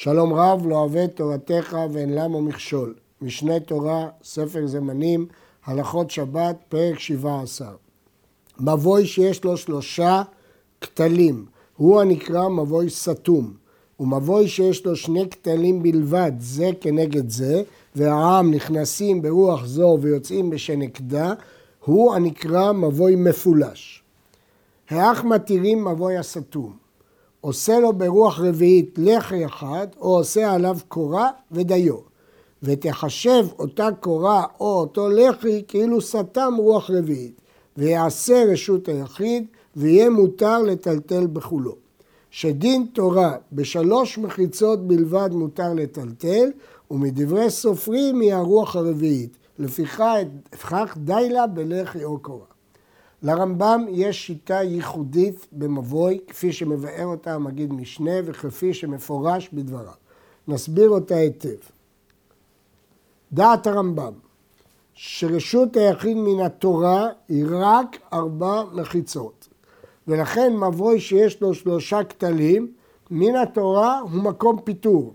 שלום רב לא אוהב תורתך ואין למה מכשול. משנה תורה, ספר זמנים, הלכות שבת, פרק 17. מבוי שיש לו שלושה כתלים, הוא הנקרא מבוי סתום. ומבוי שיש לו שני כתלים בלבד, זה כנגד זה, והעם נכנסים ברוח זו ויוצאים בשנקדה, הוא הנקרא מבוי מפולש. האח מתירים מבוי הסתום. עושה לו ברוח רביעית לחי אחד, או עושה עליו קורה ודיו. ותחשב אותה קורה או אותו לחי כאילו סתם רוח רביעית, ויעשה רשות היחיד, ויהיה מותר לטלטל בכולו. שדין תורה בשלוש מחיצות בלבד מותר לטלטל, ומדברי סופרים היא הרוח הרביעית. לפיכך די לה בלחי או קורה. לרמב"ם יש שיטה ייחודית במבוי, כפי שמבאר אותה המגיד משנה וכפי שמפורש בדבריו. נסביר אותה היטב. דעת הרמב"ם, שרשות היחיד מן התורה היא רק ארבע מחיצות, ולכן מבוי שיש לו שלושה כתלים, מן התורה הוא מקום פיטור,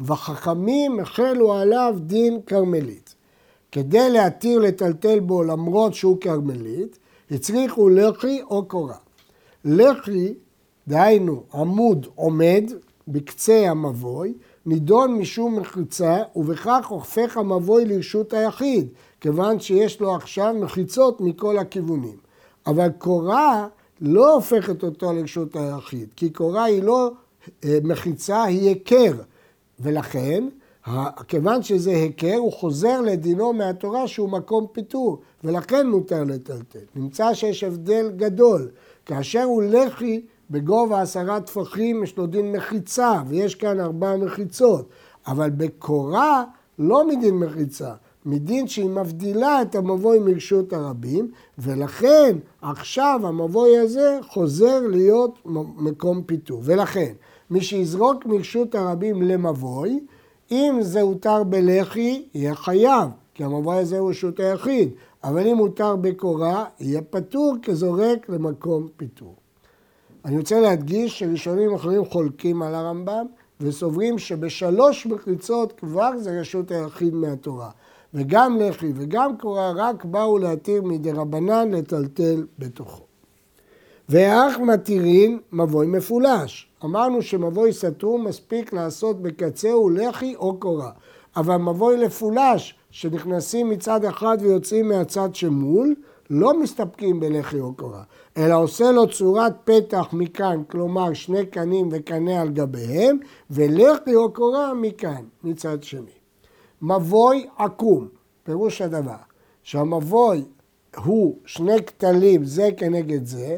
וחכמים החלו עליו דין כרמלית. כדי להתיר לטלטל בו למרות שהוא כרמלית, הצריכו לחי או קורה. לחי, דהיינו עמוד עומד בקצה המבוי, נידון משום מחיצה, ובכך הופך המבוי לרשות היחיד, כיוון שיש לו עכשיו מחיצות מכל הכיוונים. אבל קורה לא הופכת אותו לרשות היחיד, כי קורה היא לא אה, מחיצה, היא היכר, ולכן כיוון שזה היכר, הוא חוזר לדינו מהתורה שהוא מקום פיתור, ולכן מותר לטלטל. נמצא שיש הבדל גדול. כאשר הוא לחי בגובה עשרה טפחים, יש לו דין מחיצה, ויש כאן ארבע מחיצות. אבל בקורה, לא מדין מחיצה, מדין שהיא מבדילה את המבוי מרשות הרבים, ולכן עכשיו המבוי הזה חוזר להיות מקום פיתור. ולכן, מי שיזרוק מרשות הרבים למבוי, אם זה הותר בלחי, יהיה חייב, כי המבוי הזה הוא רשות היחיד, אבל אם הותר בקורה, יהיה פטור כזורק למקום פיתור. אני רוצה להדגיש שראשונים אחרים חולקים על הרמב"ם וסוברים שבשלוש מחיצות כבר זה רשות היחיד מהתורה. וגם לחי וגם קורה רק באו להתיר מדי רבנן לטלטל בתוכו. ואח מתירין מבוי מפולש. אמרנו שמבוי סתום מספיק לעשות בקצהו לחי או קורה. אבל מבוי לפולש, שנכנסים מצד אחד ויוצאים מהצד שמול, לא מסתפקים בלחי או קורה, אלא עושה לו צורת פתח מכאן, כלומר שני קנים וקנה על גביהם, ולחי או קורה מכאן, מצד שני. מבוי עקום, פירוש הדבר, שהמבוי הוא שני כתלים זה כנגד זה,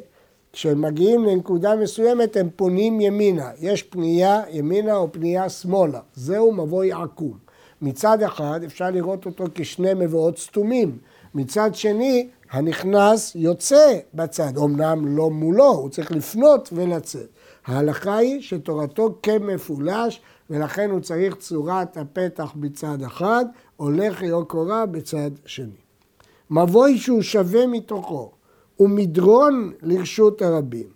כשהם מגיעים לנקודה מסוימת הם פונים ימינה, יש פנייה ימינה או פנייה שמאלה, זהו מבוי עקום. מצד אחד אפשר לראות אותו כשני מבואות סתומים, מצד שני הנכנס יוצא בצד, אמנם לא מולו, הוא צריך לפנות ולצאת. ההלכה היא שתורתו כמפולש ולכן הוא צריך צורת הפתח בצד אחד, או קורה בצד שני. מבוי שהוא שווה מתוכו ומדרון לרשות הרבים,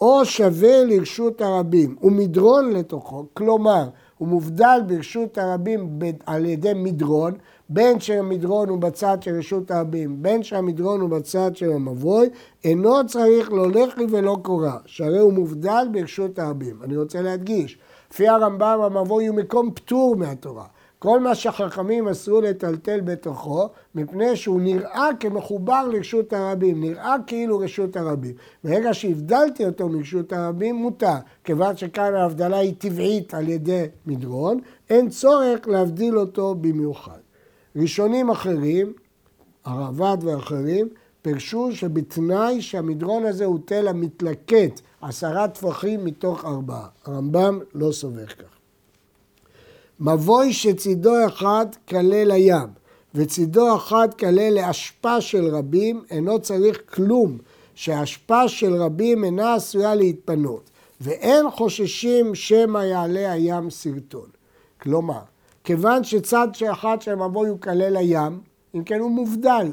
או שווה לרשות הרבים ומדרון לתוכו, כלומר הוא מובדל ברשות הרבים על ידי מדרון, בין שהמדרון הוא בצד של רשות הרבים, בין שהמדרון הוא בצד של המבוי, אינו צריך לא לחי ולא קורה, שהרי הוא מובדל ברשות הרבים. אני רוצה להדגיש, לפי הרמב"ם המבוי הוא מקום פטור מהתורה. כל מה שהחכמים אסרו לטלטל בתוכו, מפני שהוא נראה כמחובר לרשות הרבים, נראה כאילו רשות הרבים. ברגע שהבדלתי אותו מרשות הרבים, מותר. כיוון שכאן ההבדלה היא טבעית על ידי מדרון, אין צורך להבדיל אותו במיוחד. ראשונים אחרים, הרעב"ד ואחרים, פירשו שבתנאי שהמדרון הזה הוא תל המתלקט עשרה טפחים מתוך ארבעה. הרמב"ם לא סובר כך. מבוי שצידו אחד כלה לים, וצידו אחד כלה לאשפה של רבים, אינו צריך כלום, שהאשפה של רבים אינה עשויה להתפנות, ואין חוששים שמא יעלה הים סרטון. כלומר, כיוון שצד אחד של המבוי הוא כלה לים, אם כן הוא מובדל.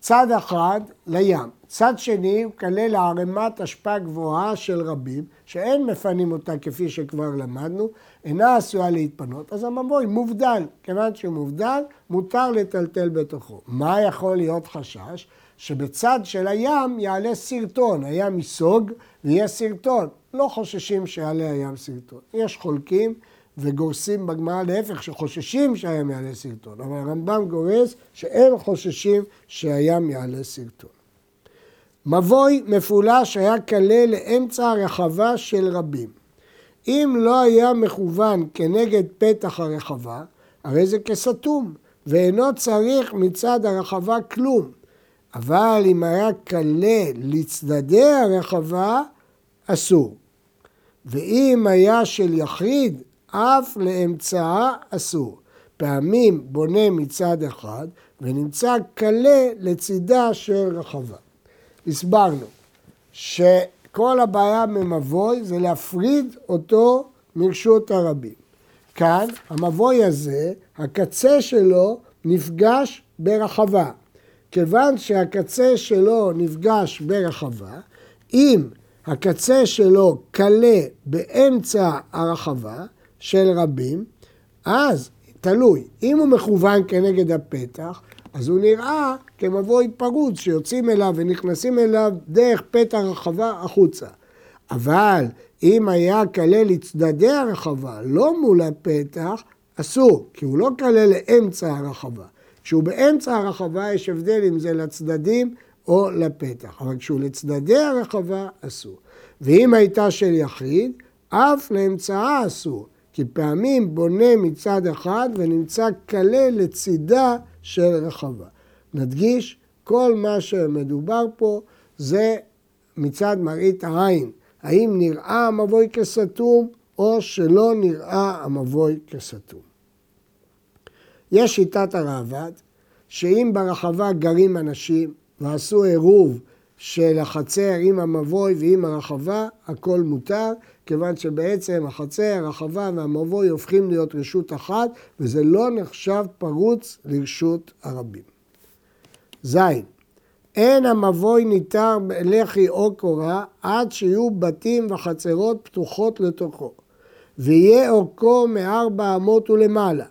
צד אחד לים, צד שני הוא כלל ערימת אשפה גבוהה של רבים, שאין מפנים אותה כפי שכבר למדנו, אינה עשויה להתפנות, אז המבוי מובדל. כיוון שהוא מובדל, מותר לטלטל בתוכו. מה יכול להיות חשש? שבצד של הים יעלה סרטון, הים ייסוג ויהיה סרטון. לא חוששים שיעלה הים סרטון. יש חולקים וגורסים בגמרא להפך, שחוששים שהים יעלה סרטון, אבל הרמב"ם גורס שאין חוששים שהים יעלה סרטון. מבוי מפולש היה קלה לאמצע הרחבה של רבים. אם לא היה מכוון כנגד פתח הרחבה, הרי זה כסתום, ואינו צריך מצד הרחבה כלום. אבל אם היה קלה לצדדי הרחבה, אסור. ואם היה של יחיד, אף לאמצעה אסור. פעמים בונה מצד אחד ונמצא קלה לצידה של רחבה. הסברנו שכל הבעיה ממבוי זה להפריד אותו מרשות הרבים. כאן המבוי הזה, הקצה שלו נפגש ברחבה. כיוון שהקצה שלו נפגש ברחבה, אם הקצה שלו קלה באמצע הרחבה של רבים, אז תלוי, אם הוא מכוון כנגד הפתח, אז הוא נראה כמבוי פרוץ שיוצאים אליו ונכנסים אליו דרך פתח רחבה החוצה. אבל אם היה כלה לצדדי הרחבה, לא מול הפתח, אסור, כי הוא לא כלה לאמצע הרחבה. כשהוא באמצע הרחבה יש הבדל אם זה לצדדים או לפתח, אבל כשהוא לצדדי הרחבה אסור. ואם הייתה של יחיד, אף לאמצעה אסור, כי פעמים בונה מצד אחד ונמצא קלה לצידה של רחבה. נדגיש, כל מה שמדובר פה זה מצד מראית העין. האם נראה המבוי כסתום או שלא נראה המבוי כסתום. יש שיטת הראב"ד, שאם ברחבה גרים אנשים ועשו עירוב של החצר עם המבוי ועם הרחבה, הכל מותר, כיוון שבעצם החצר, הרחבה והמבוי הופכים להיות רשות אחת, וזה לא נחשב פרוץ לרשות הרבים. ז. אין המבוי ניתר בלחי או קורה עד שיהיו בתים וחצרות פתוחות לתוכו, ויהיה אורכו מארבע אמות ולמעלה,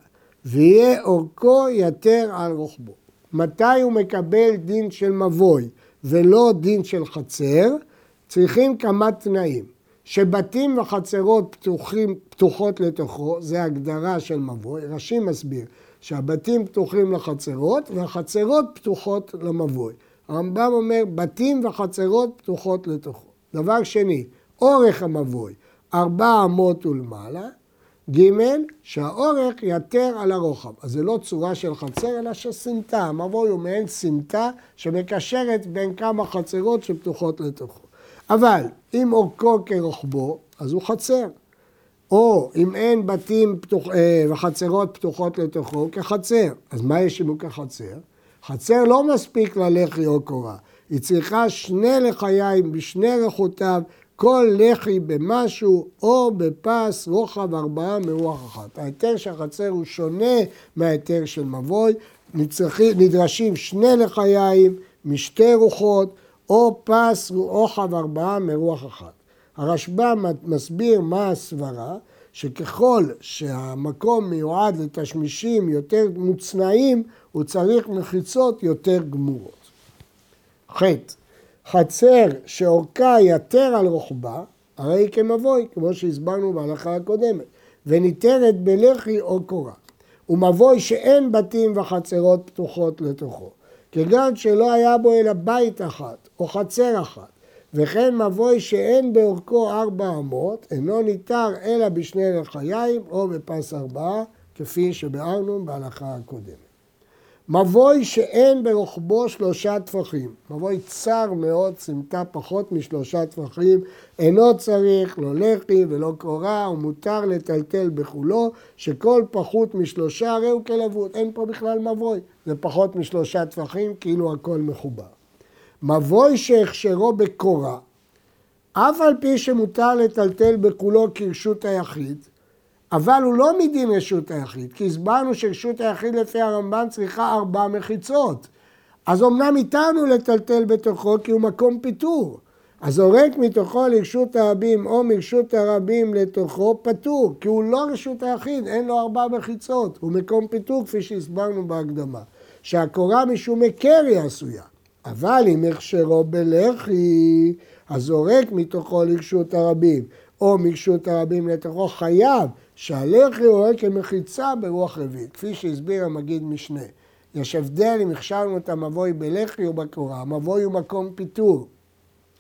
ויהיה אורכו יתר על רוחבו. מתי הוא מקבל דין של מבוי ולא דין של חצר? צריכים כמה תנאים. שבתים וחצרות פתוחים, פתוחות לתוכו, זה הגדרה של מבוי, רש"י מסביר שהבתים פתוחים לחצרות והחצרות פתוחות למבוי. הרמב"ם אומר בתים וחצרות פתוחות לתוכו. דבר שני, אורך המבוי, ארבע אמות ולמעלה, ג' שהאורך יתר על הרוחב. אז זה לא צורה של חצר, אלא של סמטה. המבוי הוא מעין סמטה שמקשרת בין כמה חצרות שפתוחות לתוכו. אבל אם אורכו כרוחבו, אז הוא חצר. או אם אין בתים פתוח, אה, וחצרות פתוחות לתוכו, כחצר. אז מה יש אם הוא כחצר? חצר לא מספיק ללחי או קורה. היא צריכה שני לחיים בשני רכותיו כל לחי במשהו או בפס רוחב ארבעה מרוח אחת. ההיתר של החצר הוא שונה מההיתר של מבוי, נדרשים שני לחיים משתי רוחות או פס רוחב ארבעה מרוח אחת. הרשב"א מסביר מה הסברה, שככל שהמקום מיועד לתשמישים יותר מוצנעים, הוא צריך מחיצות יותר גמורות. ח. חצר שאורכה יתר על רוחבה, הרי היא כמבוי, כמו שהסברנו בהלכה הקודמת, וניתרת בלחי או קורה. ומבוי שאין בתים וחצרות פתוחות לתוכו, כגון שלא היה בו אלא בית אחת או חצר אחת, וכן מבוי שאין באורכו ארבע אמות, אינו ניתר אלא בשני לחיים או בפס ארבעה, כפי שביארנו בהלכה הקודמת. מבוי שאין ברוחבו שלושה טפחים, מבוי צר מאוד, סמטה פחות משלושה טפחים, אינו צריך לא לחי ולא קורה, ומותר לטלטל בכולו, שכל פחות משלושה הרי הוא כלבות, אין פה בכלל מבוי, זה פחות משלושה טפחים, כאילו הכל מחובר. מבוי שהכשרו בקורה, אף על פי שמותר לטלטל בכולו כרשות היחיד, אבל הוא לא מדין רשות היחיד, כי הסברנו שרשות היחיד לפי הרמב"ן צריכה ארבע מחיצות. אז אמנם איתנו לטלטל בתוכו כי הוא מקום פיטור. הזורק מתוכו לרשות הרבים או מרשות הרבים לתוכו פטור, כי הוא לא רשות היחיד, אין לו ארבע מחיצות, הוא מקום פיטור כפי שהסברנו בהקדמה. שהקורה משום היכר היא עשויה, אבל אם הכשרו בלחי, הזורק מתוכו לרשות הרבים או מרשות הרבים לתוכו חייב שהלחי רואה כמחיצה ברוח רביעית, כפי שהסביר המגיד משנה. יש הבדל אם הכשרנו את המבוי בלחי או בקורה, המבוי הוא מקום פיטור.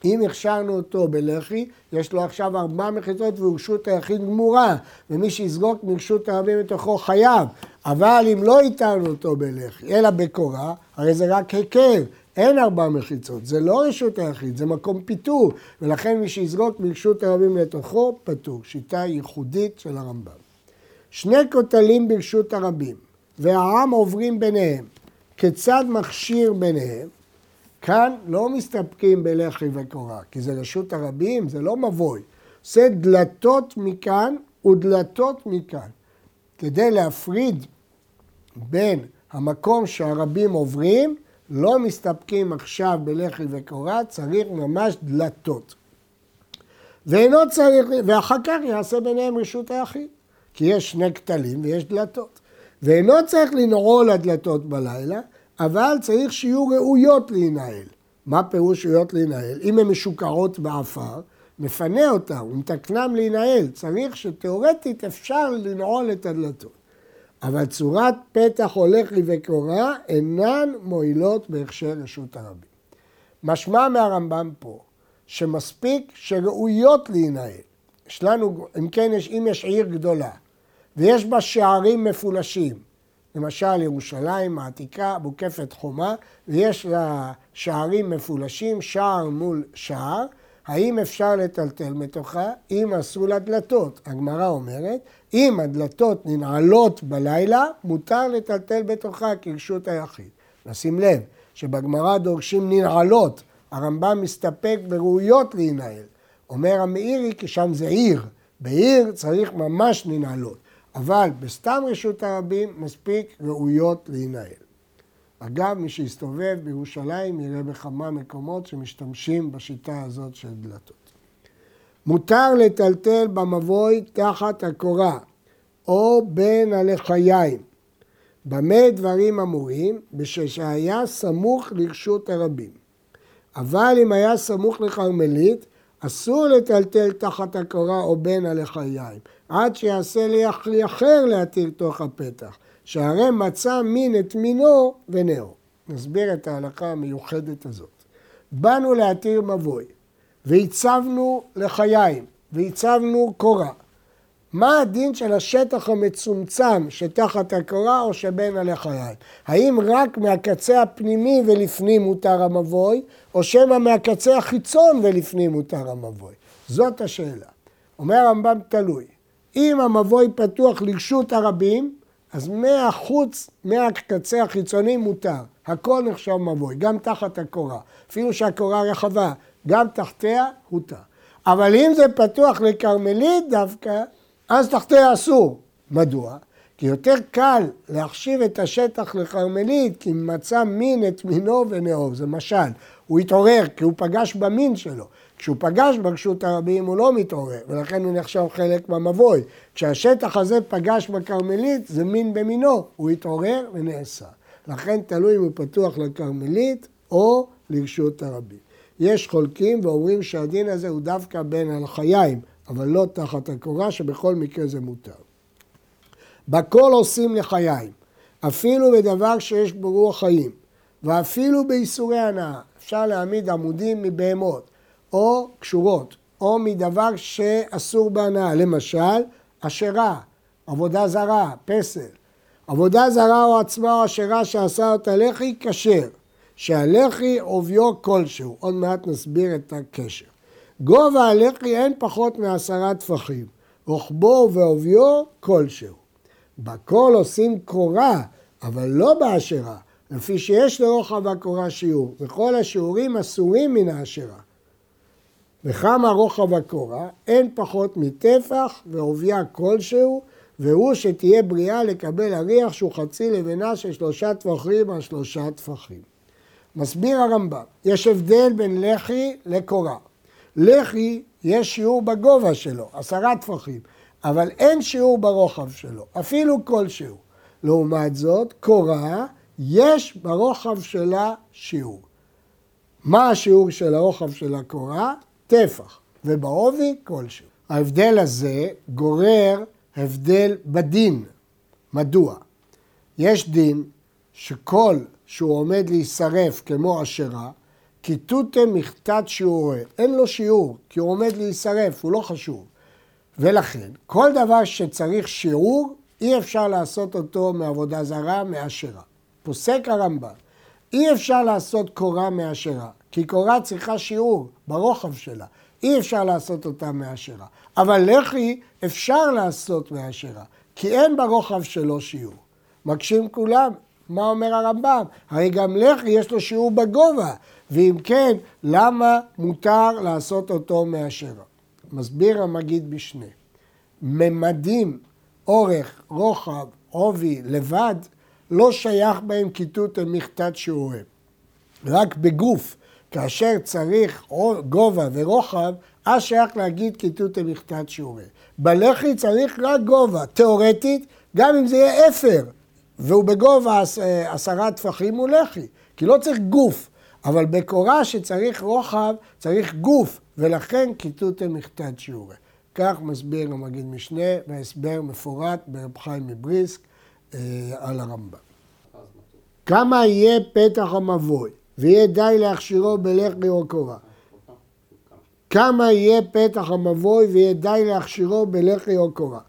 אם הכשרנו אותו בלחי, יש לו עכשיו ארבע מחיצות ורשות היחיד גמורה, ומי שיזרוק מרשות הרבים מתוכו חייב. אבל אם לא איתרנו אותו בלחי, אלא בקורה, הרי זה רק היכר, אין ארבע מחיצות, זה לא רשות היחיד, זה מקום פיטור, ולכן מי שיזרוק מרשות הרבים לתוכו, פטור. שיטה ייחודית של הרמב"ם. שני כותלים ברשות הרבים, והעם עוברים ביניהם. כיצד מכשיר ביניהם? כאן לא מסתפקים בלחי וקורה, כי זה רשות הרבים, זה לא מבוי. זה דלתות מכאן ודלתות מכאן. כדי להפריד בין המקום שהרבים עוברים, לא מסתפקים עכשיו בלחי וקורה, צריך ממש דלתות. ואינו צריך, ואחר כך יעשה ביניהם רשות היחיד, כי יש שני כתלים ויש דלתות. ואינו צריך לנעול הדלתות בלילה, אבל צריך שיהיו ראויות להינעל. מה פירוש ראויות להינעל? אם הן משוקרות בעפר, מפנה אותן ומתקנם להינעל. צריך שתאורטית אפשר לנעול את הדלתות. אבל צורת פתח הולך לי וקורה אינן מועילות בהכשר רשות הרבים. משמע מהרמב"ם פה, שמספיק שראויות להינעל. יש לנו, אם כן, יש, אם יש עיר גדולה ויש בה שערים מפולשים, למשל ירושלים העתיקה מוקפת חומה ויש לה שערים מפולשים, שער מול שער, האם אפשר לטלטל מתוכה? אם עשו לה דלתות. הגמרא אומרת, אם הדלתות ננעלות בלילה, מותר לטלטל בתוכה כרשות היחיד. נשים לב שבגמרא דורשים ננעלות, הרמב"ם מסתפק בראויות להינעל. אומר המאירי כי שם זה עיר, בעיר צריך ממש ננעלות. אבל בסתם רשות הרבים מספיק ראויות להינעל. אגב, מי שיסתובב בירושלים יראה בכמה מקומות שמשתמשים בשיטה הזאת של דלתות. מותר לטלטל במבוי תחת הקורה או בין הלחיים. במה דברים אמורים? בששהיה סמוך לרשות הרבים. אבל אם היה סמוך לכרמלית, אסור לטלטל תחת הקורה או בין הלחיים, עד שיעשה לי אחר להתיר תוך הפתח, שהרי מצא מין את מינו ונאו. נסביר את ההלכה המיוחדת הזאת. באנו להתיר מבוי, והצבנו לחיים, והצבנו קורה. מה הדין של השטח המצומצם שתחת הקורה או שבין הלחיים? האם רק מהקצה הפנימי ולפנים מותר המבוי, או שמא מהקצה החיצון ולפנים מותר המבוי? זאת השאלה. אומר הרמב"ם תלוי. אם המבוי פתוח לרשות הרבים, אז מהחוץ, מהקצה החיצוני מותר. הכל נחשב מבוי, גם תחת הקורה. אפילו שהקורה רחבה, גם תחתיה הותר. אבל אם זה פתוח לכרמלית דווקא, אז תחתיה אסור. מדוע? כי יותר קל להחשיב את השטח לכרמלית כי מצא מין את מינו ונאור, זה משל. הוא התעורר כי הוא פגש במין שלו. כשהוא פגש ברשות הרבים הוא לא מתעורר, ולכן הוא נחשב חלק מהמבוי. כשהשטח הזה פגש בכרמלית זה מין במינו, הוא התעורר ונעשה. לכן תלוי אם הוא פתוח לכרמלית או לרשות הרבים. יש חולקים ואומרים שהדין הזה הוא דווקא בין הלחיים, אבל לא תחת הקורה, שבכל מקרה זה מותר. בכל עושים לחיים, אפילו בדבר שיש בו רוח חיים, ואפילו באיסורי הנאה. אפשר להעמיד עמודים מבהמות, או קשורות, או מדבר שאסור בהנאה, למשל, אשרה, עבודה זרה, פסל. עבודה זרה או עצמה או אשרה שעשה אותה לחי, כשר. שהלחי עוביו כלשהו, עוד מעט נסביר את הקשר. גובה הלחי אין פחות מעשרה טפחים, רוחבו ועוביו כלשהו. בכל עושים קורה, אבל לא באשרה, לפי שיש לרוחב הקורה שיעור, וכל השיעורים אסורים מן האשרה. וכמה רוחב הקורה, אין פחות מטפח ועובייה כלשהו, והוא שתהיה בריאה לקבל אריח שהוא חצי לבנה של שלושה טפחים על שלושה טפחים. מסביר הרמב"ם, יש הבדל בין לחי לקורה. לחי, יש שיעור בגובה שלו, עשרה טפחים, אבל אין שיעור ברוחב שלו, אפילו כלשהו. לעומת זאת, קורה, יש ברוחב שלה שיעור. מה השיעור של הרוחב של הקורה? טפח, ובעובי כלשהו. ההבדל הזה גורר הבדל בדין. מדוע? יש דין שכל שהוא עומד להישרף כמו אשרה, כיתותם מכתת שיעורי. אין לו שיעור, כי הוא עומד להישרף, הוא לא חשוב. ולכן, כל דבר שצריך שיעור, אי אפשר לעשות אותו מעבודה זרה, מאשרה. פוסק הרמב"ם, אי אפשר לעשות קורה מאשרה, כי קורה צריכה שיעור ברוחב שלה. אי אפשר לעשות אותה מאשרה. אבל לחי אפשר לעשות מאשרה, כי אין ברוחב שלו שיעור. מקשים כולם, מה אומר הרמב"ם? הרי גם לחי יש לו שיעור בגובה, ואם כן, למה מותר לעשות אותו מאשרה? מסביר המגיד בשני. ממדים, אורך, רוחב, עובי, לבד, לא שייך בהם כיתות מכתת שיעורים. רק בגוף, כאשר צריך גובה ורוחב, אז שייך להגיד כיתות מכתת שיעורים. בלחי צריך רק גובה, תיאורטית, גם אם זה יהיה אפר, והוא בגובה עשרה טפחים הוא לחי, כי לא צריך גוף, אבל בקורה שצריך רוחב, צריך גוף, ולכן כיתות מכתת שיעורי. כך מסביר המגיד משנה, והסבר מפורט ברב חיים מבריסק אה, על הרמב"ם. כמה יהיה פתח המבוי, ויהיה די להכשירו בלחי או קורה. כמה יהיה פתח המבוי ויהיה די להכשירו בלחי או קורה.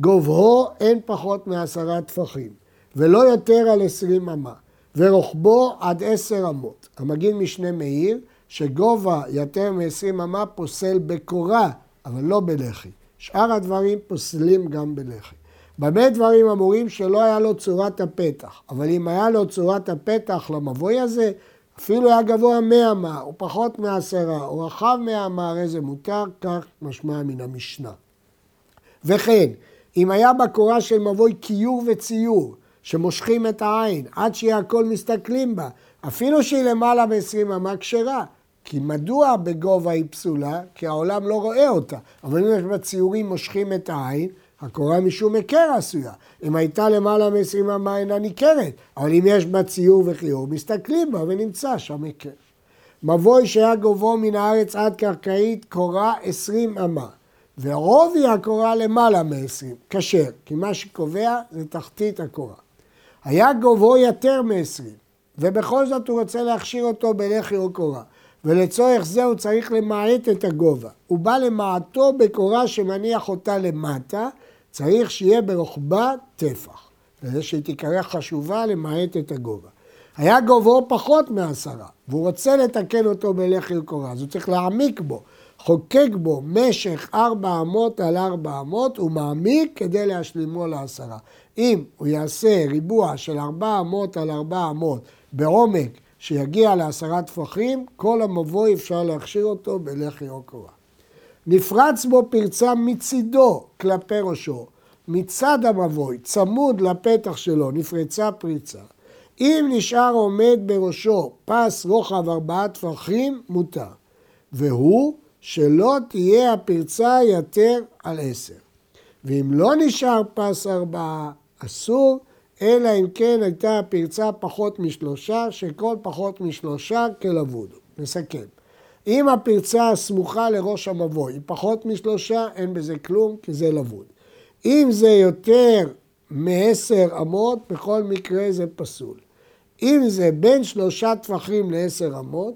גובהו אין פחות מעשרה טפחים, ולא יותר על עשרים אמה, ורוחבו עד עשר אמות. המגיד משנה מאיר, שגובה יותר מ-20 אמה פוסל בקורה, אבל לא בלחי. שאר הדברים פוסלים גם בלחי. במה דברים אמורים שלא היה לו צורת הפתח, אבל אם היה לו צורת הפתח למבוי הזה, אפילו היה גבוה מאה מה, או פחות מעשרה, או רחב מאה מה, הרי זה מותר, כך משמע מן המשנה. וכן, אם היה בקורה של מבוי כיור וציור, שמושכים את העין, עד שיהיה הכל מסתכלים בה, אפילו שהיא למעלה מ-20 אמה כשרה. כי מדוע בגובה היא פסולה? כי העולם לא רואה אותה. אבל אם יש בציורים מושכים את העין, הקורה משום היכר עשויה. אם הייתה למעלה מ-20 אמה אינה ניכרת, אבל אם יש בה ציור וחיור, מסתכלים בה ונמצא שם היכר. מבוי שהיה גובהו מן הארץ עד קרקעית קורה 20 אמה, ועובי הקורה למעלה מ-20, כשר, כי מה שקובע זה תחתית הקורה. היה גובהו יותר מ-20, ובכל זאת הוא רוצה להכשיר אותו בלחי או קורה. ולצורך זה הוא צריך למעט את הגובה. הוא בא למעטו בקורה שמניח אותה למטה, צריך שיהיה ברוחבה טפח. וזה שהיא תיקרא חשובה למעט את הגובה. היה גובהו פחות מעשרה, והוא רוצה לתקן אותו בלחי וקורה, אז הוא צריך להעמיק בו. חוקק בו משך ארבע אמות על ארבע אמות, הוא מעמיק כדי להשלימו לעשרה. אם הוא יעשה ריבוע של ארבע אמות על ארבע אמות בעומק שיגיע לעשרה טפחים, כל המבוי אפשר להכשיר אותו בלחי או קורה. נפרץ בו פרצה מצידו כלפי ראשו, מצד המבוי, צמוד לפתח שלו, נפרצה פריצה. אם נשאר עומד בראשו פס רוחב ארבעה טפחים, מותר. והוא שלא תהיה הפרצה יותר על עשר. ואם לא נשאר פס ארבעה, אסור, אלא אם כן הייתה הפרצה פחות משלושה, שכל פחות משלושה כלבוד. נסכם. אם הפרצה הסמוכה לראש המבוי היא פחות משלושה, אין בזה כלום, כי זה לבוד. אם זה יותר מעשר אמות, בכל מקרה זה פסול. אם זה בין שלושה טפחים לעשר אמות,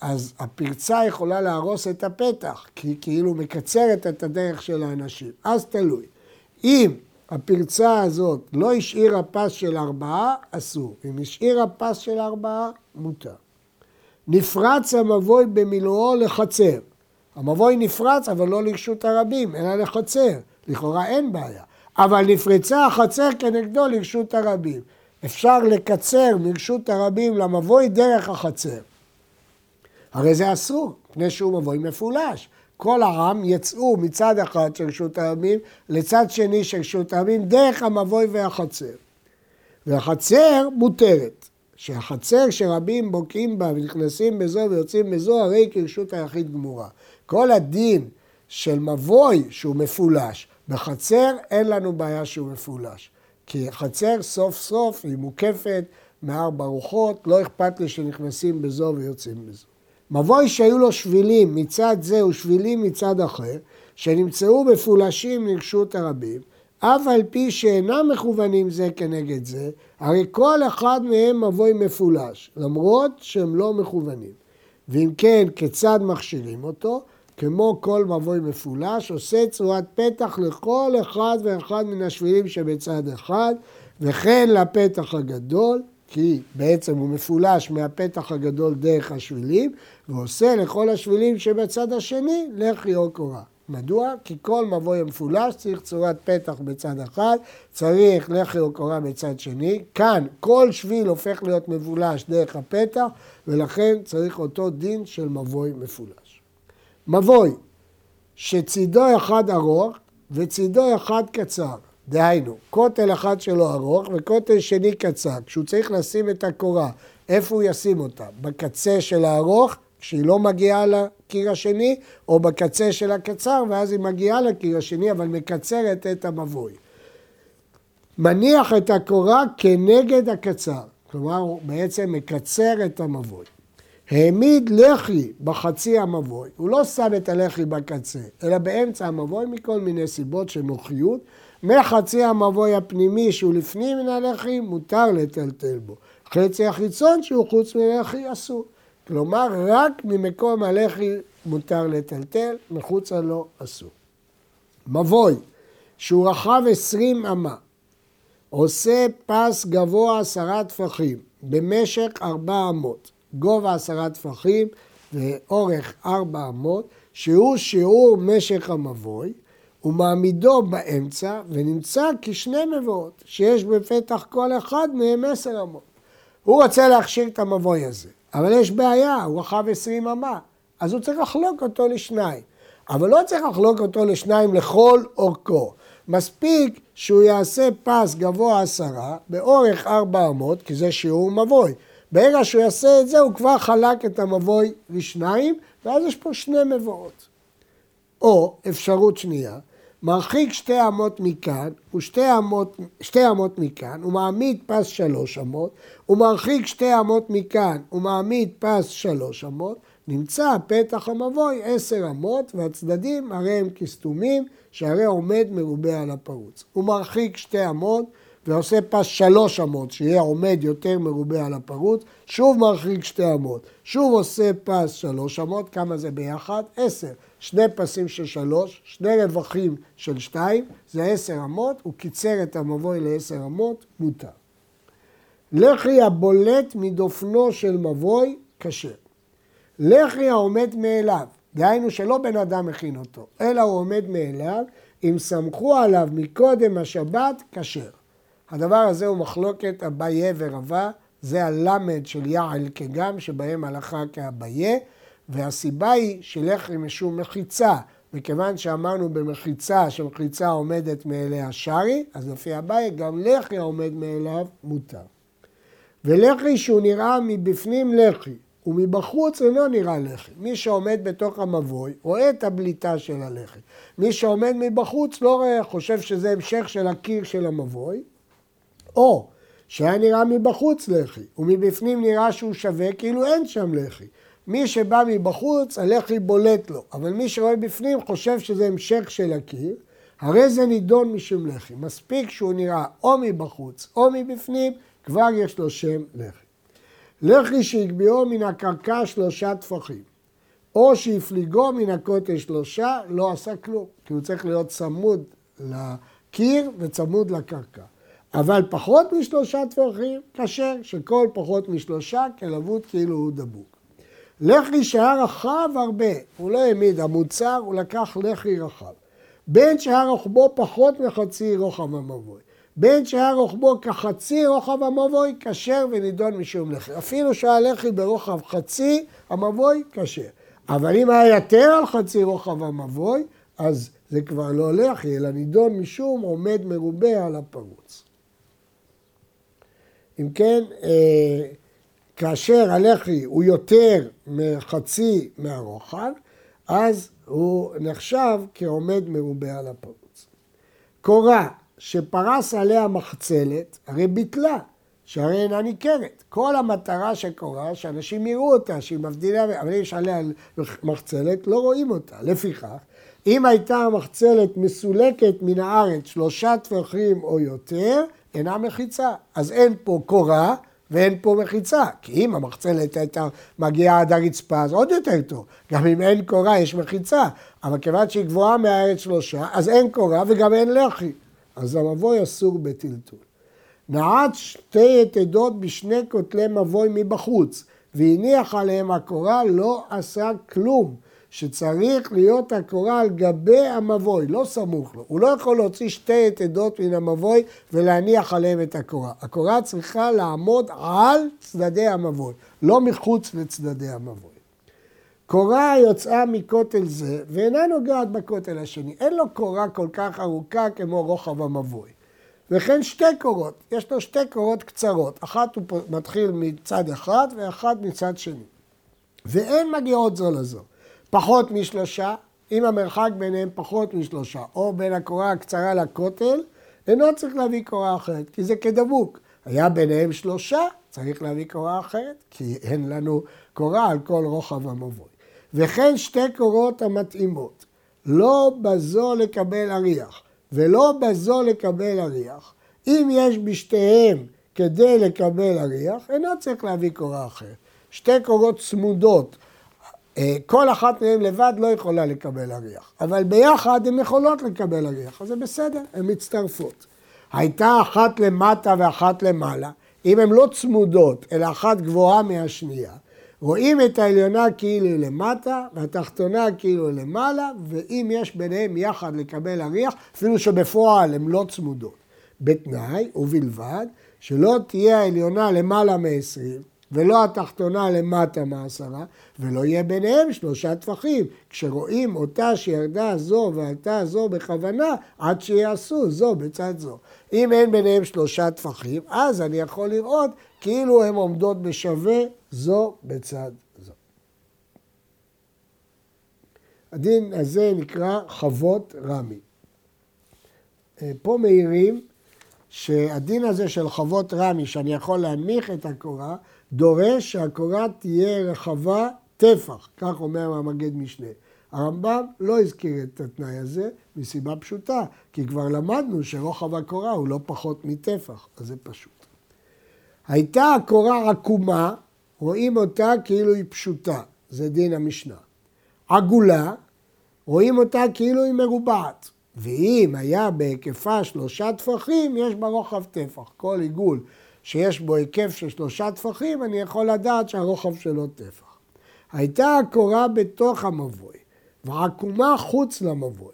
אז הפרצה יכולה להרוס את הפתח, כי היא כאילו מקצרת את הדרך של האנשים. אז תלוי. אם הפרצה הזאת לא השאירה פס של ארבעה, אסור. אם השאירה פס של ארבעה, מותר. נפרץ המבוי במילואו לחצר. המבוי נפרץ, אבל לא לרשות הרבים, אלא לחצר. לכאורה אין בעיה. אבל נפרצה החצר כנגדו לרשות הרבים. אפשר לקצר מרשות הרבים למבוי דרך החצר. הרי זה אסור, מפני שהוא מבוי מפולש. כל העם יצאו מצד אחד של רשות הרבים לצד שני של רשות הרבים דרך המבוי והחצר. והחצר מותרת. שהחצר שרבים בוקעים בה ונכנסים בזו ויוצאים בזו, הרי כרשות היחיד גמורה. כל הדין של מבוי שהוא מפולש, בחצר אין לנו בעיה שהוא מפולש. כי חצר סוף סוף היא מוקפת מארבע רוחות, לא אכפת לי שנכנסים בזו ויוצאים בזו. מבוי שהיו לו שבילים מצד זה ושבילים מצד אחר, שנמצאו מפולשים לרשות הרבים, אף על פי שאינם מכוונים זה כנגד זה, הרי כל אחד מהם מבוי מפולש, למרות שהם לא מכוונים. ואם כן, כיצד מכשירים אותו? כמו כל מבוי מפולש, עושה צורת פתח לכל אחד ואחד מן השבילים שבצד אחד, וכן לפתח הגדול, כי בעצם הוא מפולש מהפתח הגדול דרך השבילים, ועושה לכל השבילים שבצד השני לחי או קורה. מדוע? כי כל מבוי המפולש צריך צורת פתח בצד אחד, צריך לחי או קורה בצד שני. כאן כל שביל הופך להיות מבולש דרך הפתח, ולכן צריך אותו דין של מבוי מפולש. מבוי שצידו אחד ארוך וצידו אחד קצר. דהיינו, כותל אחד שלו ארוך וכותל שני קצר. כשהוא צריך לשים את הקורה, איפה הוא ישים אותה? בקצה של הארוך, כשהיא לא מגיעה לקיר השני, או בקצה של הקצר, ואז היא מגיעה לקיר השני, אבל מקצרת את המבוי. מניח את הקורה כנגד הקצר, כלומר הוא בעצם מקצר את המבוי. העמיד לחי בחצי המבוי, הוא לא שם את הלחי בקצה, אלא באמצע המבוי מכל מיני סיבות של נוחיות. מחצי המבוי הפנימי שהוא לפנים מן הלחי, מותר לטלטל בו. חצי החיצון שהוא חוץ מלחי אסור. כלומר, רק ממקום הלחי מותר לטלטל, מחוצה לו אסור. מבוי שהוא רחב עשרים אמה, עושה פס גבוה עשרה טפחים במשך ארבע אמות, גובה עשרה טפחים ואורך ארבע אמות, שהוא שיעור משך המבוי, ומעמידו באמצע, ונמצא כשני מבואות, שיש בפתח כל אחד מהם עשר אמות. הוא רוצה להכשיר את המבוי הזה, אבל יש בעיה, הוא רחב עשרים אמה, אז הוא צריך לחלוק אותו לשניים. אבל לא צריך לחלוק אותו לשניים לכל אורכו. מספיק שהוא יעשה פס גבוה עשרה, באורך ארבע אמות, כי זה שיעור מבוי. ברגע שהוא יעשה את זה, הוא כבר חלק את המבוי לשניים, ואז יש פה שני מבואות. או אפשרות שנייה, מרחיק שתי אמות מכאן ושתי אמות, שתי אמות מכאן, ומעמיד פס שלוש אמות, ומרחיק שתי אמות מכאן ומעמיד פס שלוש אמות, נמצא פתח המבוי עשר אמות, והצדדים הרי הם כסתומים, שהרי עומד מרובה על הפרוץ. הוא מרחיק שתי אמות ועושה פס שלוש אמות, שיהיה עומד יותר מרובה על הפרוץ, שוב מרחיק שתי אמות, שוב עושה פס שלוש אמות, כמה זה ביחד? עשר. שני פסים של שלוש, שני רווחים של שתיים, זה עשר אמות, הוא קיצר את המבוי לעשר אמות, מותר. לחי הבולט מדופנו של מבוי, כשר. לחי העומד מאליו, דהיינו שלא בן אדם מכין אותו, אלא הוא עומד מאליו, אם סמכו עליו מקודם השבת, כשר. הדבר הזה הוא מחלוקת אביה ורבה, זה הלמד של יעל כגם, שבהם הלכה כאביה, והסיבה היא שלחם משום מחיצה, מכיוון שאמרנו במחיצה שמחיצה עומדת מאליה שרי, אז לפי הבית גם לחי העומד מאליו מותר. ולחי שהוא נראה מבפנים לחי, ומבחוץ אינו נראה לחי. מי שעומד בתוך המבוי רואה את הבליטה של הלחי. מי שעומד מבחוץ לא רואה, חושב שזה המשך של הקיר של המבוי, או שהיה נראה מבחוץ לחי, ומבפנים נראה שהוא שווה כאילו אין שם לחי. מי שבא מבחוץ, הלחי בולט לו, אבל מי שרואה בפנים חושב שזה המשך של הקיר, הרי זה נידון משום לחי. מספיק שהוא נראה או מבחוץ או מבפנים, כבר יש לו שם לחי. לחי שהגביהו מן הקרקע שלושה טפחים, או שהפליגו מן הכותל שלושה, לא עשה כלום, כי הוא צריך להיות צמוד לקיר וצמוד לקרקע. אבל פחות משלושה טפחים, כשר, שכל פחות משלושה כלבוד כאילו הוא דבוק. לחי שהיה רחב הרבה, הוא לא העמיד המוצר, הוא לקח לחי רחב. בין שהיה רוחבו פחות מחצי רוחב המבוי. בין שהיה רוחבו כחצי רוחב המבוי, כשר ונידון משום לחי. אפילו שהיה לחי ברוחב חצי המבוי, כשר. אבל אם היה יותר על חצי רוחב המבוי, אז זה כבר לא לחי, אלא נידון משום עומד מרובה על הפרוץ. אם כן, אה, כאשר הלחי הוא יותר מחצי מהרוחב, אז הוא נחשב כעומד מרובה על הפרוץ. קורה שפרס עליה מחצלת, הרי ביטלה, שהרי אינה ניכרת. כל המטרה של קורה, שאנשים יראו אותה, שהיא מבדילה, אבל יש עליה מחצלת, לא רואים אותה. לפיכך, אם הייתה המחצלת מסולקת מן הארץ שלושה טפחים או יותר, אינה מחיצה. אז אין פה קורה ואין פה מחיצה. כי אם המחצלת הייתה מגיעה עד הרצפה, אז עוד יותר טוב. גם אם אין קורה, יש מחיצה. אבל כיוון שהיא גבוהה מהארץ שלושה, אז אין קורה וגם אין לחי. אז המבוי אסור בטלטול. נעץ שתי יתדות בשני כותלי מבוי מבחוץ, והניח עליהם הקורה, לא עשה כלום. שצריך להיות הקורה על גבי המבוי, לא סמוך לו. הוא לא יכול להוציא שתי יתדות מן המבוי ולהניח עליהם את הקורה. הקורה צריכה לעמוד על צדדי המבוי, לא מחוץ לצדדי המבוי. קורה יוצאה מכותל זה ואינה נוגעת בכותל השני. אין לו קורה כל כך ארוכה כמו רוחב המבוי. וכן שתי קורות, יש לו שתי קורות קצרות, אחת הוא מתחיל מצד אחד ואחת מצד שני. ואין מגיעות זו לזו. פחות משלושה, אם המרחק ביניהם פחות משלושה, או בין הקורה הקצרה לכותל, אינו צריך להביא קורה אחרת, כי זה כדבוק. היה ביניהם שלושה, צריך להביא קורה אחרת, כי אין לנו קורה על כל רוחב המבוי. וכן שתי קורות המתאימות, לא בזו לקבל אריח, ולא בזו לקבל אריח. אם יש בשתיהם כדי לקבל אריח, אינו צריך להביא קורה אחרת. שתי קורות צמודות, כל אחת מהן לבד לא יכולה לקבל אריח, אבל ביחד הן יכולות לקבל אריח, אז זה בסדר, הן מצטרפות. הייתה אחת למטה ואחת למעלה, אם הן לא צמודות, אלא אחת גבוהה מהשנייה, רואים את העליונה כאילו היא למטה, והתחתונה כאילו היא למעלה, ואם יש ביניהם יחד לקבל אריח, אפילו שבפועל הן לא צמודות. בתנאי ובלבד שלא תהיה העליונה למעלה מ-20, ולא התחתונה למטה מעשרה, ולא יהיה ביניהם שלושה טפחים, כשרואים אותה שירדה זו ועלתה זו בכוונה, עד שיעשו זו בצד זו. אם אין ביניהם שלושה טפחים, אז אני יכול לראות כאילו הן עומדות בשווה זו בצד זו. הדין הזה נקרא חוות רמי. אה, פה מעירים שהדין הזה של חוות רמי, שאני יכול להנמיך את הקורה, דורש שהקורה תהיה רחבה טפח, כך אומר המגד משנה. הרמב"ם לא הזכיר את התנאי הזה מסיבה פשוטה, כי כבר למדנו שרוחב הקורה הוא לא פחות מטפח, אז זה פשוט. הייתה הקורה עקומה, רואים אותה כאילו היא פשוטה, זה דין המשנה. עגולה, רואים אותה כאילו היא מרובעת. ואם היה בהיקפה שלושה טפחים, יש בה רוחב טפח. כל עיגול שיש בו היקף של שלושה טפחים, אני יכול לדעת שהרוחב שלו טפח. הייתה הקורה בתוך המבוי ועקומה חוץ למבוי,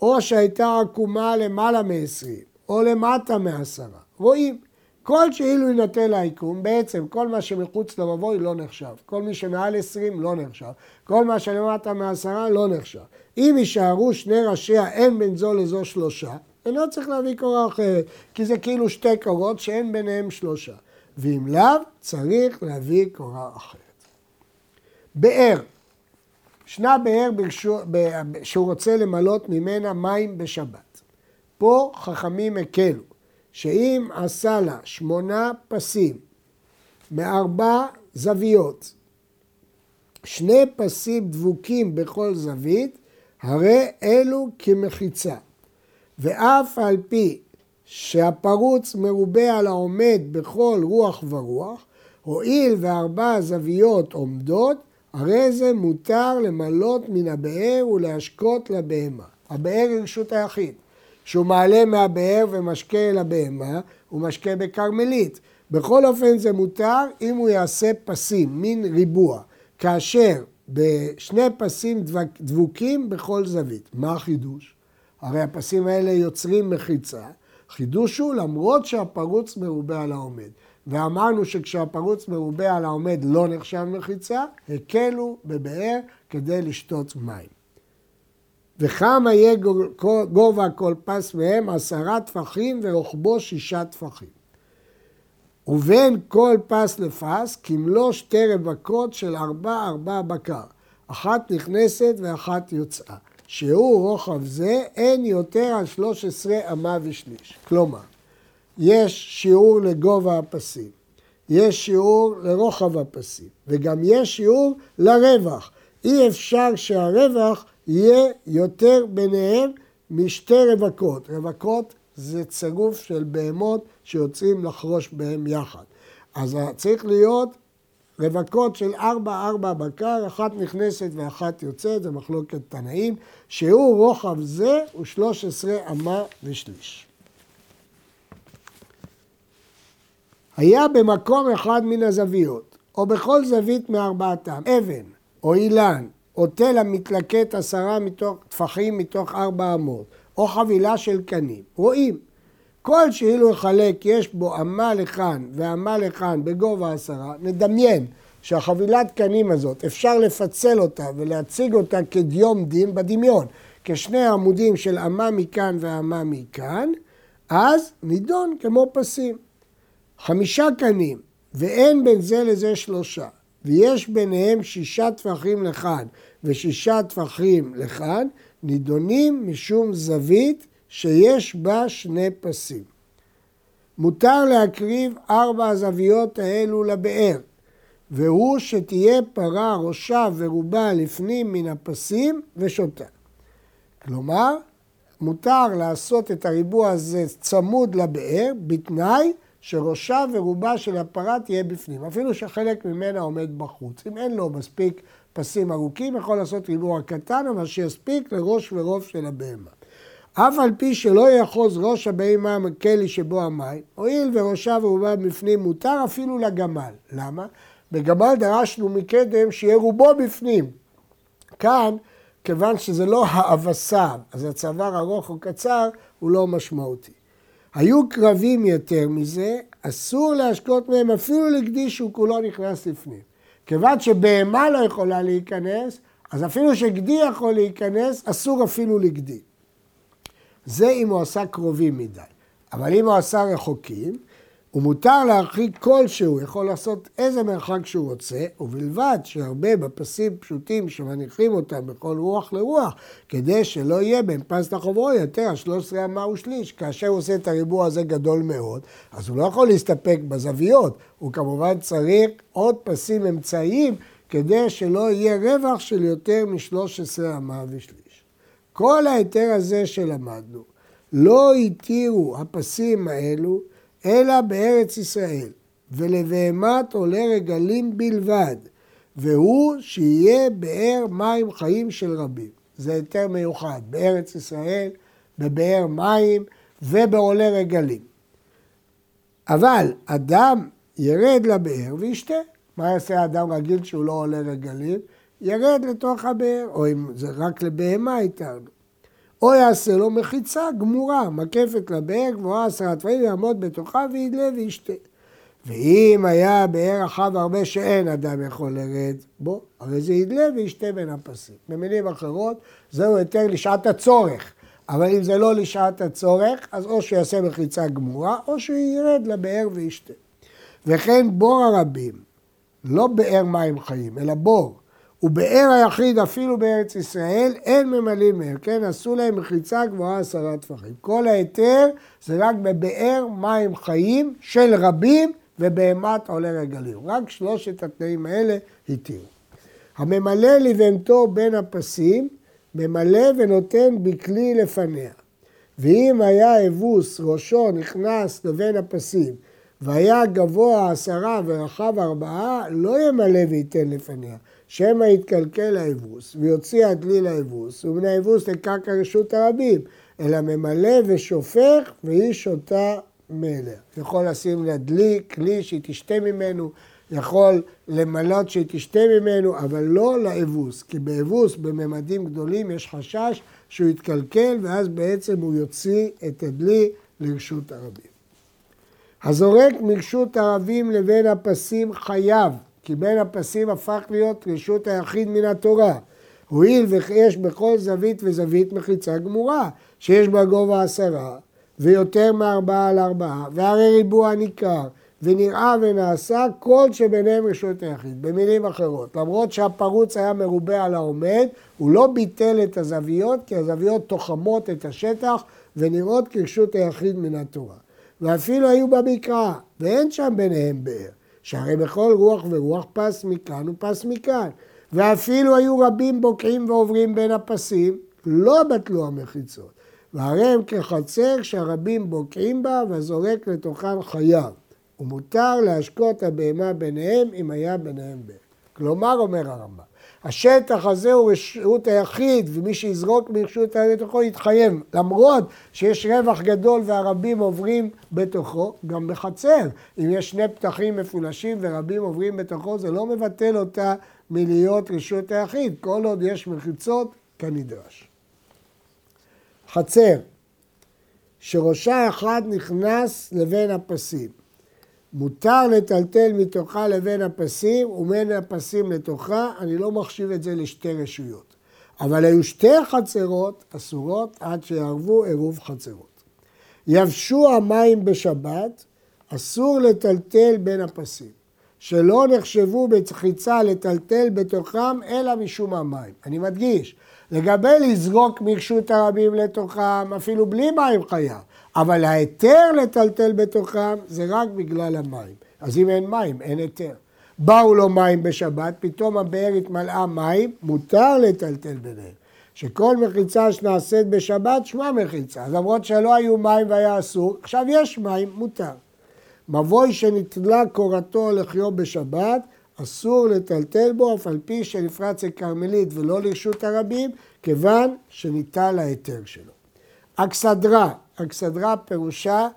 או שהייתה עקומה למעלה מ-20 או למטה מעשרה, רואים. כל שאילו יינתן לעיקום, בעצם כל מה שמחוץ למבוי לא נחשב. כל מי שמעל 20 לא נחשב. כל מה שלמטה מעשרה לא נחשב. אם יישארו שני ראשיה, אין בין זו לזו שלושה, אינו צריך להביא קורה אחרת, כי זה כאילו שתי קורות שאין ביניהם שלושה. ואם לאו, צריך להביא קורה אחרת. באר, ישנה באר שהוא רוצה למלות ממנה מים בשבת. פה חכמים הקלו, שאם עשה לה שמונה פסים מארבע זוויות, שני פסים דבוקים בכל זווית, הרי אלו כמחיצה. ואף על פי שהפרוץ מרובה על העומד בכל רוח ורוח, הואיל וארבע זוויות עומדות, הרי זה מותר למלות מן הבאר ולהשקות לבהמה. הבאר היא רשות היחיד. כשהוא מעלה מהבאר ומשקה אל הבהמה, הוא משקה בכרמלית. בכל אופן זה מותר אם הוא יעשה פסים, מין ריבוע, כאשר בשני פסים דבוקים בכל זווית. מה החידוש? הרי הפסים האלה יוצרים מחיצה. חידוש הוא למרות שהפרוץ מרובה על העומד. ואמרנו שכשהפרוץ מרובה על העומד לא נחשב מחיצה, הקלו בבאר כדי לשתות מים. וכמה יהיה גובה כל פס מהם? עשרה טפחים ורוחבו שישה טפחים. ובין כל פס לפס כמלוא שתי רווקות של ארבע ארבע בקר, אחת נכנסת ואחת יוצאה. שהוא רוחב זה אין יותר על 13 אמה ושליש. כלומר, יש שיעור לגובה הפסים, יש שיעור לרוחב הפסים, וגם יש שיעור לרווח. אי אפשר שהרווח יהיה יותר ביניהם משתי רווקות. רווקות זה צירוף של בהמות שיוצאים לחרוש בהם יחד. אז צריך להיות רווקות של ארבע ארבע בקר, אחת נכנסת ואחת יוצאת, זה מחלוקת תנאים, שהוא רוחב זה הוא שלוש עשרה אמה ושליש. היה במקום אחד מן הזוויות, או בכל זווית מארבעתם, אבן, או אילן, או תל המתלקט עשרה מתוך, טפחים מתוך ארבע אמות, או חבילה של קנים, רואים. כל שאילו יחלק יש בו אמה לכאן ואמה לכאן בגובה עשרה, נדמיין שהחבילת קנים הזאת, אפשר לפצל אותה ולהציג אותה כדיום דין בדמיון, כשני עמודים של אמה מכאן ואמה מכאן, אז נידון כמו פסים. חמישה קנים, ואין בין זה לזה שלושה, ויש ביניהם שישה טפחים לכאן ושישה טפחים לכאן, נידונים משום זווית שיש בה שני פסים. מותר להקריב ארבע הזוויות האלו לבאר, והוא שתהיה פרה ראשה ורובה לפנים מן הפסים ושותה. כלומר, מותר לעשות את הריבוע הזה צמוד לבאר, בתנאי שראשה ורובה של הפרה תהיה בפנים, אפילו שחלק ממנה עומד בחוץ. אם אין לו מספיק פסים ארוכים, יכול לעשות ריבוע קטן, אבל שיספיק לראש ורוב של הבהמה. אף על פי שלא יאחוז ראש הבהמה הכלי שבו המים, הואיל וראשה ורובה בפנים מותר אפילו לגמל. למה? בגמל דרשנו מקדם שיהיה רובו בפנים. כאן, כיוון שזה לא האבסה, אז הצוואר ארוך או קצר, הוא לא משמעותי. היו קרבים יותר מזה, אסור להשקות מהם אפילו לגדי שהוא כולו נכנס לפנים. כיוון שבהמה לא יכולה להיכנס, אז אפילו שגדי יכול להיכנס, אסור אפילו לגדי. זה אם הוא עשה קרובים מדי. אבל אם הוא עשה רחוקים, ומותר להרחיק כלשהו, יכול לעשות איזה מרחק שהוא רוצה, ובלבד שהרבה בפסים פשוטים שמניחים אותם בכל רוח לרוח, כדי שלא יהיה בין פס לחוברו יותר על 13 אמה ושליש. כאשר הוא עושה את הריבוע הזה גדול מאוד, אז הוא לא יכול להסתפק בזוויות, הוא כמובן צריך עוד פסים אמצעיים, כדי שלא יהיה רווח של יותר מ-13 אמה ושליש. כל ההיתר הזה שלמדנו, לא התירו הפסים האלו אלא בארץ ישראל, ולבהמת עולה רגלים בלבד, והוא שיהיה באר מים חיים של רבים. זה היתר מיוחד, בארץ ישראל, בבאר מים ובעולה רגלים. אבל אדם ירד לבאר וישתה. מה יעשה אדם רגיל שהוא לא עולה רגלים? ירד לתוך הבאר, או אם זה רק לבהמה איתנו. או יעשה לו מחיצה גמורה, מקפת לבאר גבוהה עשרה טפלים, יעמוד בתוכה וידלה וישתה. ואם היה באר רחב הרבה שאין אדם יכול לרד בו, הרי זה ידלה וישתה בין הפסים. במילים אחרות, זהו היתר לשעת הצורך. אבל אם זה לא לשעת הצורך, אז או שיעשה מחיצה גמורה, או שהוא ירד לבאר וישתה. וכן בור הרבים, לא באר מים חיים, אלא בור, ובאר היחיד אפילו בארץ ישראל אין ממלאים מהם, כן? עשו להם מחיצה גבוהה עשרה טפחים. כל ההיתר זה רק בבאר מים חיים של רבים ובהמת עולה רגלים. רק שלושת התנאים האלה התירו. הממלא לבהמתו בין הפסים, ממלא ונותן בכלי לפניה. ואם היה אבוס ראשו נכנס לבין הפסים והיה גבוה עשרה ורחב ארבעה, לא ימלא וייתן לפניה. שמא יתקלקל האבוס ויוציא הדלי לאבוס, ומן האבוס לקרקע רשות הרבים, אלא ממלא ושופך והיא שותה מלך. יכול לשים לה דלי, כלי שהיא תשתה ממנו, יכול למלות שהיא תשתה ממנו, אבל לא לאבוס, כי באבוס בממדים גדולים יש חשש שהוא יתקלקל ואז בעצם הוא יוציא את הדלי לרשות הרבים. הזורק מרשות הרבים לבין הפסים חייב כי בין הפסים הפך להיות רשות היחיד מן התורה. הואיל ויש בכל זווית וזווית מחיצה גמורה, שיש בה גובה עשרה, ויותר מארבעה על ארבעה, והרי ריבוע ניכר, ונראה ונעשה כל שביניהם רשות היחיד. במילים אחרות, למרות שהפרוץ היה מרובה על העומד, הוא לא ביטל את הזוויות, כי הזוויות תוחמות את השטח ונראות כרשות היחיד מן התורה. ואפילו היו במקרא, ואין שם ביניהם באר, שהרי בכל רוח ורוח פס מכאן ופס מכאן. ואפילו היו רבים בוקעים ועוברים בין הפסים, לא בטלו המחיצות. והרי הם כחצר שהרבים בוקעים בה והזורק לתוכם חייו. ומותר להשקות הבהמה ביניהם אם היה ביניהם באר. כלומר, אומר הרמב"ם, השטח הזה הוא רשות היחיד, ומי שיזרוק מרשות היחיד בתוכו יתחייב, למרות שיש רווח גדול והרבים עוברים בתוכו, גם בחצר. אם יש שני פתחים מפולשים ורבים עוברים בתוכו, זה לא מבטל אותה מלהיות רשות היחיד, כל עוד יש מחיצות כנדרש. חצר, שראשה אחד נכנס לבין הפסים. מותר לטלטל מתוכה לבין הפסים ובין הפסים לתוכה, אני לא מחשיב את זה לשתי רשויות. אבל היו שתי חצרות אסורות עד שיערבו עירוב חצרות. יבשו המים בשבת, אסור לטלטל בין הפסים, שלא נחשבו בצחיצה לטלטל בתוכם אלא משום המים. אני מדגיש, לגבי לזרוק מרשות הרבים לתוכם, אפילו בלי מים חייב. אבל ההיתר לטלטל בתוכם זה רק בגלל המים. אז אם אין מים, אין היתר. באו לו מים בשבת, פתאום הבאר התמלאה מים, מותר לטלטל ביניהם. שכל מחיצה שנעשית בשבת, שמה מחיצה. למרות שלא היו מים והיה אסור, עכשיו יש מים, מותר. מבוי שנתלה קורתו לחיו בשבת, אסור לטלטל בו, אף על פי שנפרץ לכרמלית ולא לרשות הרבים, כיוון שניטל ההיתר שלו. אכסדרה, אכסדרה פירושה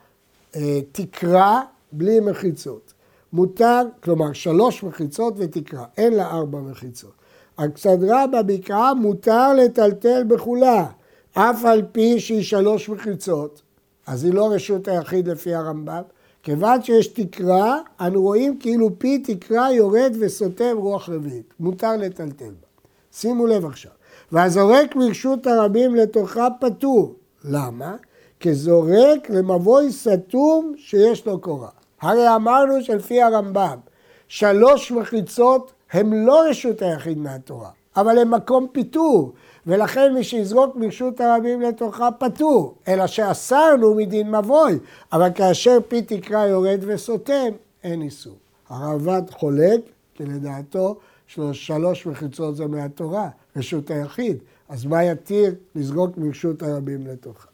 אה, תקרה בלי מחיצות. מותר, כלומר שלוש מחיצות ותקרה, אין לה ארבע מחיצות. אכסדרה בבקעה מותר לטלטל בכולה, אף על פי שהיא שלוש מחיצות, אז היא לא רשות היחיד לפי הרמב"ם. כיוון שיש תקרה, אנו רואים כאילו פי תקרה יורד וסותם רוח רביעית. מותר לטלטל בה. שימו לב עכשיו. והזורק מרשות הרבים לתוכה פטור. למה? כזורק למבוי סתום שיש לו קורה. הרי אמרנו שלפי הרמב"ם, שלוש מחיצות הם לא רשות היחיד מהתורה, אבל הם מקום פיטור, ולכן מי שיזרוק מרשות הרבים לתוכה פטור, אלא שאסרנו מדין מבוי, אבל כאשר פי תקרה יורד וסותם, אין איסור. הרעב"ד חולק, כי לדעתו שלוש מחיצות זה מהתורה, רשות היחיד, אז מה יתיר לזרוק מרשות הרבים לתוכה?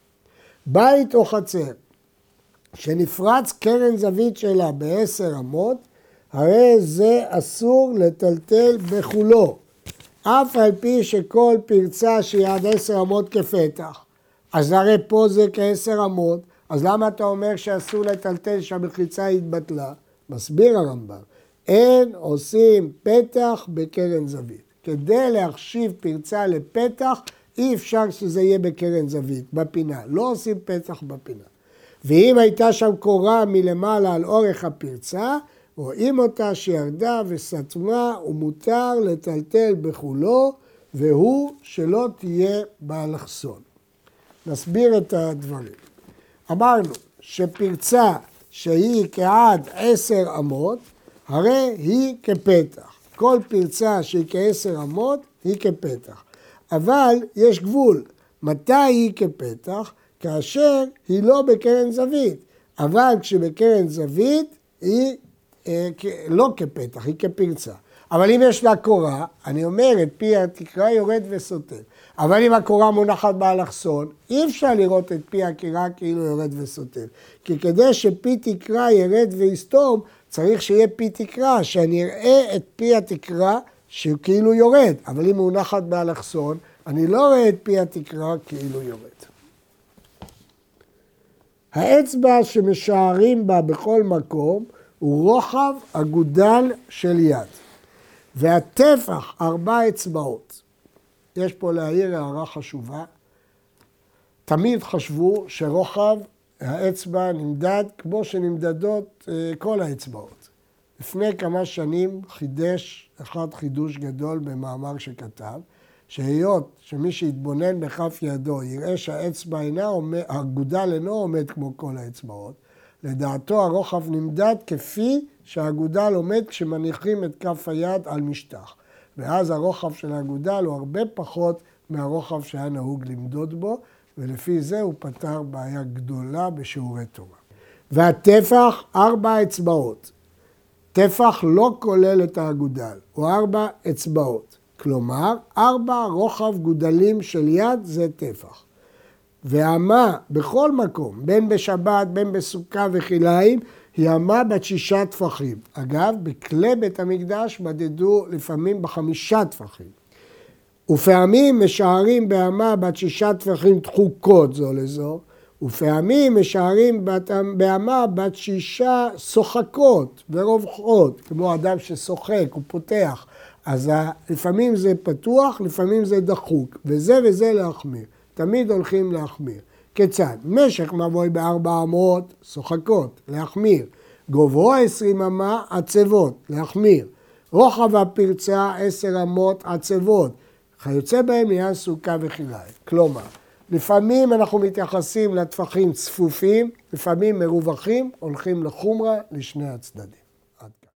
בית או חצר שנפרץ קרן זווית שלה בעשר אמות, הרי זה אסור לטלטל בכולו, אף על פי שכל פרצה שהיא עד עשר אמות כפתח. אז הרי פה זה כעשר אמות, אז למה אתה אומר שאסור לטלטל שהמחיצה התבטלה? מסביר הרמב"ם, אין עושים פתח בקרן זווית. כדי להחשיב פרצה לפתח, אי אפשר שזה יהיה בקרן זווית, בפינה. לא עושים פתח בפינה. ואם הייתה שם קורה מלמעלה על אורך הפרצה, רואים אותה שירדה וסתמה ומותר לטלטל בכולו, והוא שלא תהיה באלכסון. נסביר את הדברים. אמרנו שפרצה שהיא כעד עשר אמות, הרי היא כפתח. כל פרצה שהיא כעשר אמות היא כפתח. אבל יש גבול. מתי היא כפתח? כאשר היא לא בקרן זווית. אבל כשבקרן זווית היא אה, לא כפתח, היא כפרצה. אבל אם יש לה קורה, אני אומר, את פי התקרה יורד וסותם. אבל אם הקורה מונחת באלכסון, אי אפשר לראות את פי הקירה כאילו יורד וסותם. כי כדי שפי תקרה ירד ויסתום, צריך שיהיה פי תקרה, שאני אראה את פי התקרה שהוא כאילו יורד. אבל אם מונחת באלכסון, אני לא רואה את פי התקרה כאילו יורד. האצבע שמשערים בה בכל מקום הוא רוחב אגודל של יד. והטפח ארבע אצבעות. יש פה להעיר הערה חשובה. תמיד חשבו שרוחב האצבע נמדד כמו שנמדדות אה, כל האצבעות. לפני כמה שנים חידש אחד חידוש גדול במאמר שכתב, שהיות שמי שיתבונן בכף ידו יראה שהאצבע אינה עומד, האגודל אינו עומד כמו כל האצבעות, לדעתו הרוחב נמדד כפי שהאגודל עומד כשמניחים את כף היד על משטח. ואז הרוחב של האגודל הוא הרבה פחות מהרוחב שהיה נהוג למדוד בו, ולפי זה הוא פתר בעיה גדולה בשיעורי תורה. והטפח, ארבע אצבעות. טפח לא כולל את האגודל, הוא ארבע אצבעות. כלומר, ארבע רוחב גודלים של יד זה טפח. והמה בכל מקום, בין בשבת, בין בסוכה וכלאיים, היא אמה בת שישה טפחים. אגב, בכלי בית המקדש מדדו לפעמים בחמישה טפחים. ופעמים משערים באמה בת שישה טפחים דחוקות זו לזו, ופעמים משערים באמה בת שישה שוחקות ורווחות, כמו אדם ששוחק, הוא פותח. אז לפעמים זה פתוח, לפעמים זה דחוק, וזה וזה להחמיר. תמיד הולכים להחמיר. כיצד? משך מבוי בארבע אמות, שוחקות, להחמיר. גובהו עשרים אמה, עצבות, להחמיר. רוחב הפרצה עשר אמות, עצבות. כיוצא בהם עניין סוכה וכלאיים. כלומר, לפעמים אנחנו מתייחסים לטפחים צפופים, לפעמים מרווחים, הולכים לחומרה לשני הצדדים.